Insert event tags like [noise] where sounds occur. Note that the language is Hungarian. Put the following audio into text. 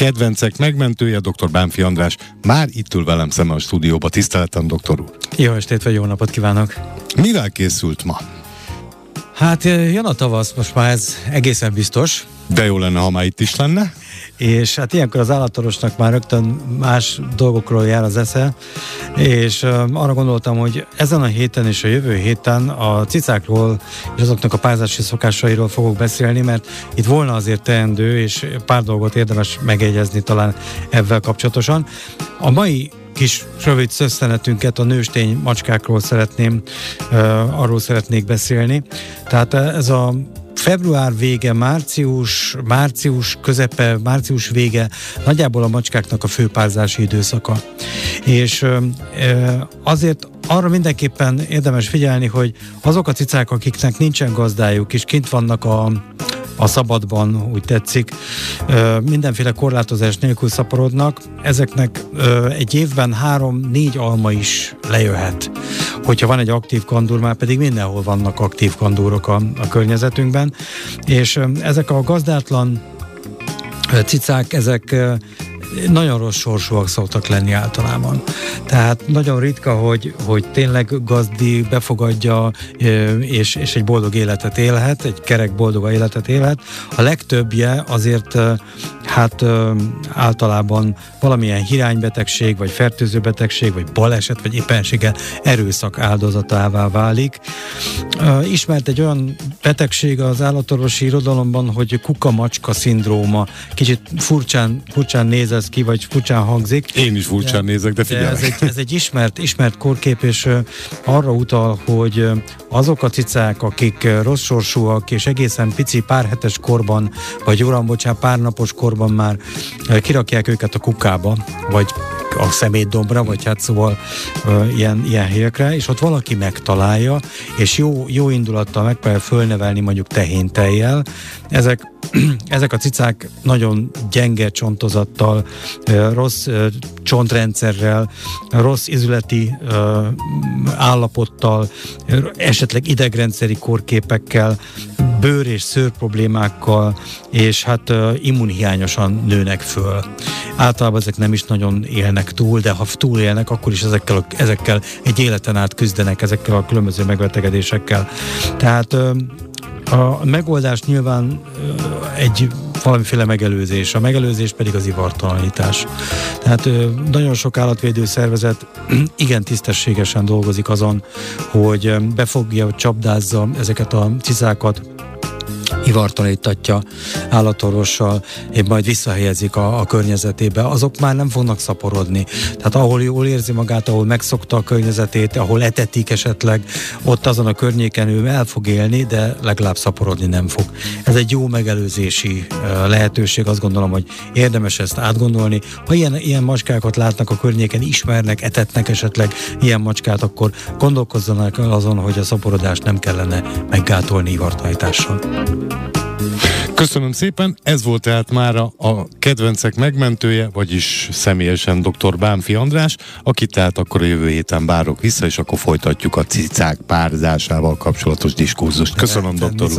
kedvencek megmentője, dr. Bánfi András, már itt ül velem szemben a stúdióba. Tiszteletem, doktor úr! Jó estét, vagy jó napot kívánok! Mivel készült ma? Hát jön a tavasz, most már ez egészen biztos. De jó lenne, ha már itt is lenne. És hát ilyenkor az állatorvosnak már rögtön más dolgokról jár az esze, és arra gondoltam, hogy ezen a héten és a jövő héten a cicákról és azoknak a pályázási szokásairól fogok beszélni, mert itt volna azért teendő, és pár dolgot érdemes megegyezni talán ebben kapcsolatosan. A mai kis rövid szösszenetünket a nőstény macskákról szeretném, arról szeretnék beszélni. Tehát ez a február vége, március, március közepe, március vége nagyjából a macskáknak a főpárzási időszaka. És azért arra mindenképpen érdemes figyelni, hogy azok a cicák, akiknek nincsen gazdájuk, és kint vannak a, a szabadban, úgy tetszik, mindenféle korlátozás nélkül szaporodnak, ezeknek egy évben három-négy alma is lejöhet. Hogyha van egy aktív kandúr, már pedig mindenhol vannak aktív kandúrok a, a környezetünkben, és ezek a gazdátlan cicák, ezek nagyon rossz sorsúak szoktak lenni általában. Tehát nagyon ritka, hogy, hogy tényleg gazdi befogadja, és, és egy boldog életet élhet, egy kerek boldog életet élhet. A legtöbbje azért hát általában valamilyen hiránybetegség, vagy fertőzőbetegség, vagy baleset, vagy éppenséggel erőszak áldozatává válik. Ismert egy olyan betegség az állatorvosi irodalomban, hogy kukamacska szindróma. Kicsit furcsán, furcsán néz ez ki, vagy furcsán hangzik. Én is furcsán de, nézek, de figyelj. Ez egy, ez egy ismert, ismert korkép, és arra utal, hogy azok a cicák, akik rossz sorsúak, és egészen pici pár hetes korban, vagy uram, bocsánat, pár napos korban már kirakják őket a kukába, vagy a szemétdombra, vagy hát szóval uh, ilyen, ilyen helyekre, és ott valaki megtalálja, és jó, jó indulattal megpróbál fölnevelni mondjuk tehéntejjel. Ezek [clears throat] ezek a cicák nagyon gyenge csontozattal, rossz csontrendszerrel, rossz izületi állapottal, esetleg idegrendszeri korképekkel, bőr és szőr problémákkal, és hát immunhiányosan nőnek föl. Általában ezek nem is nagyon élnek túl, de ha túl élnek, akkor is ezekkel, ezekkel egy életen át küzdenek, ezekkel a különböző megbetegedésekkel. Tehát a megoldás nyilván egy valamiféle megelőzés, a megelőzés pedig az ivartalanítás. Tehát nagyon sok állatvédő szervezet [clears throat] igen tisztességesen dolgozik azon, hogy befogja, csapdázza ezeket a cicákat, ivartanítatja állatorvossal, és majd visszahelyezik a, a környezetébe, azok már nem fognak szaporodni. Tehát ahol jól érzi magát, ahol megszokta a környezetét, ahol etetik esetleg, ott azon a környéken ő el fog élni, de legalább szaporodni nem fog. Ez egy jó megelőzési lehetőség, azt gondolom, hogy érdemes ezt átgondolni. Ha ilyen, ilyen macskákat látnak a környéken, ismernek, etetnek esetleg ilyen macskát, akkor gondolkozzanak azon, hogy a szaporodást nem kellene meggátolni ivartajtással. Köszönöm szépen, ez volt tehát már a, kedvencek megmentője, vagyis személyesen dr. Bánfi András, aki tehát akkor a jövő héten bárok vissza, és akkor folytatjuk a cicák párzásával kapcsolatos diskurzust. Köszönöm, doktor.